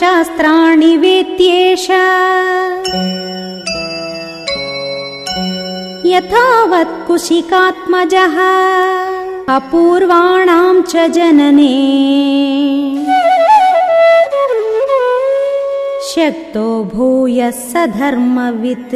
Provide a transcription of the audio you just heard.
शास्त्राणि वेत्येष यथावत् कुशिकात्मजः अपूर्वाणां च जनने। शक्तो भूयः स धर्मवित्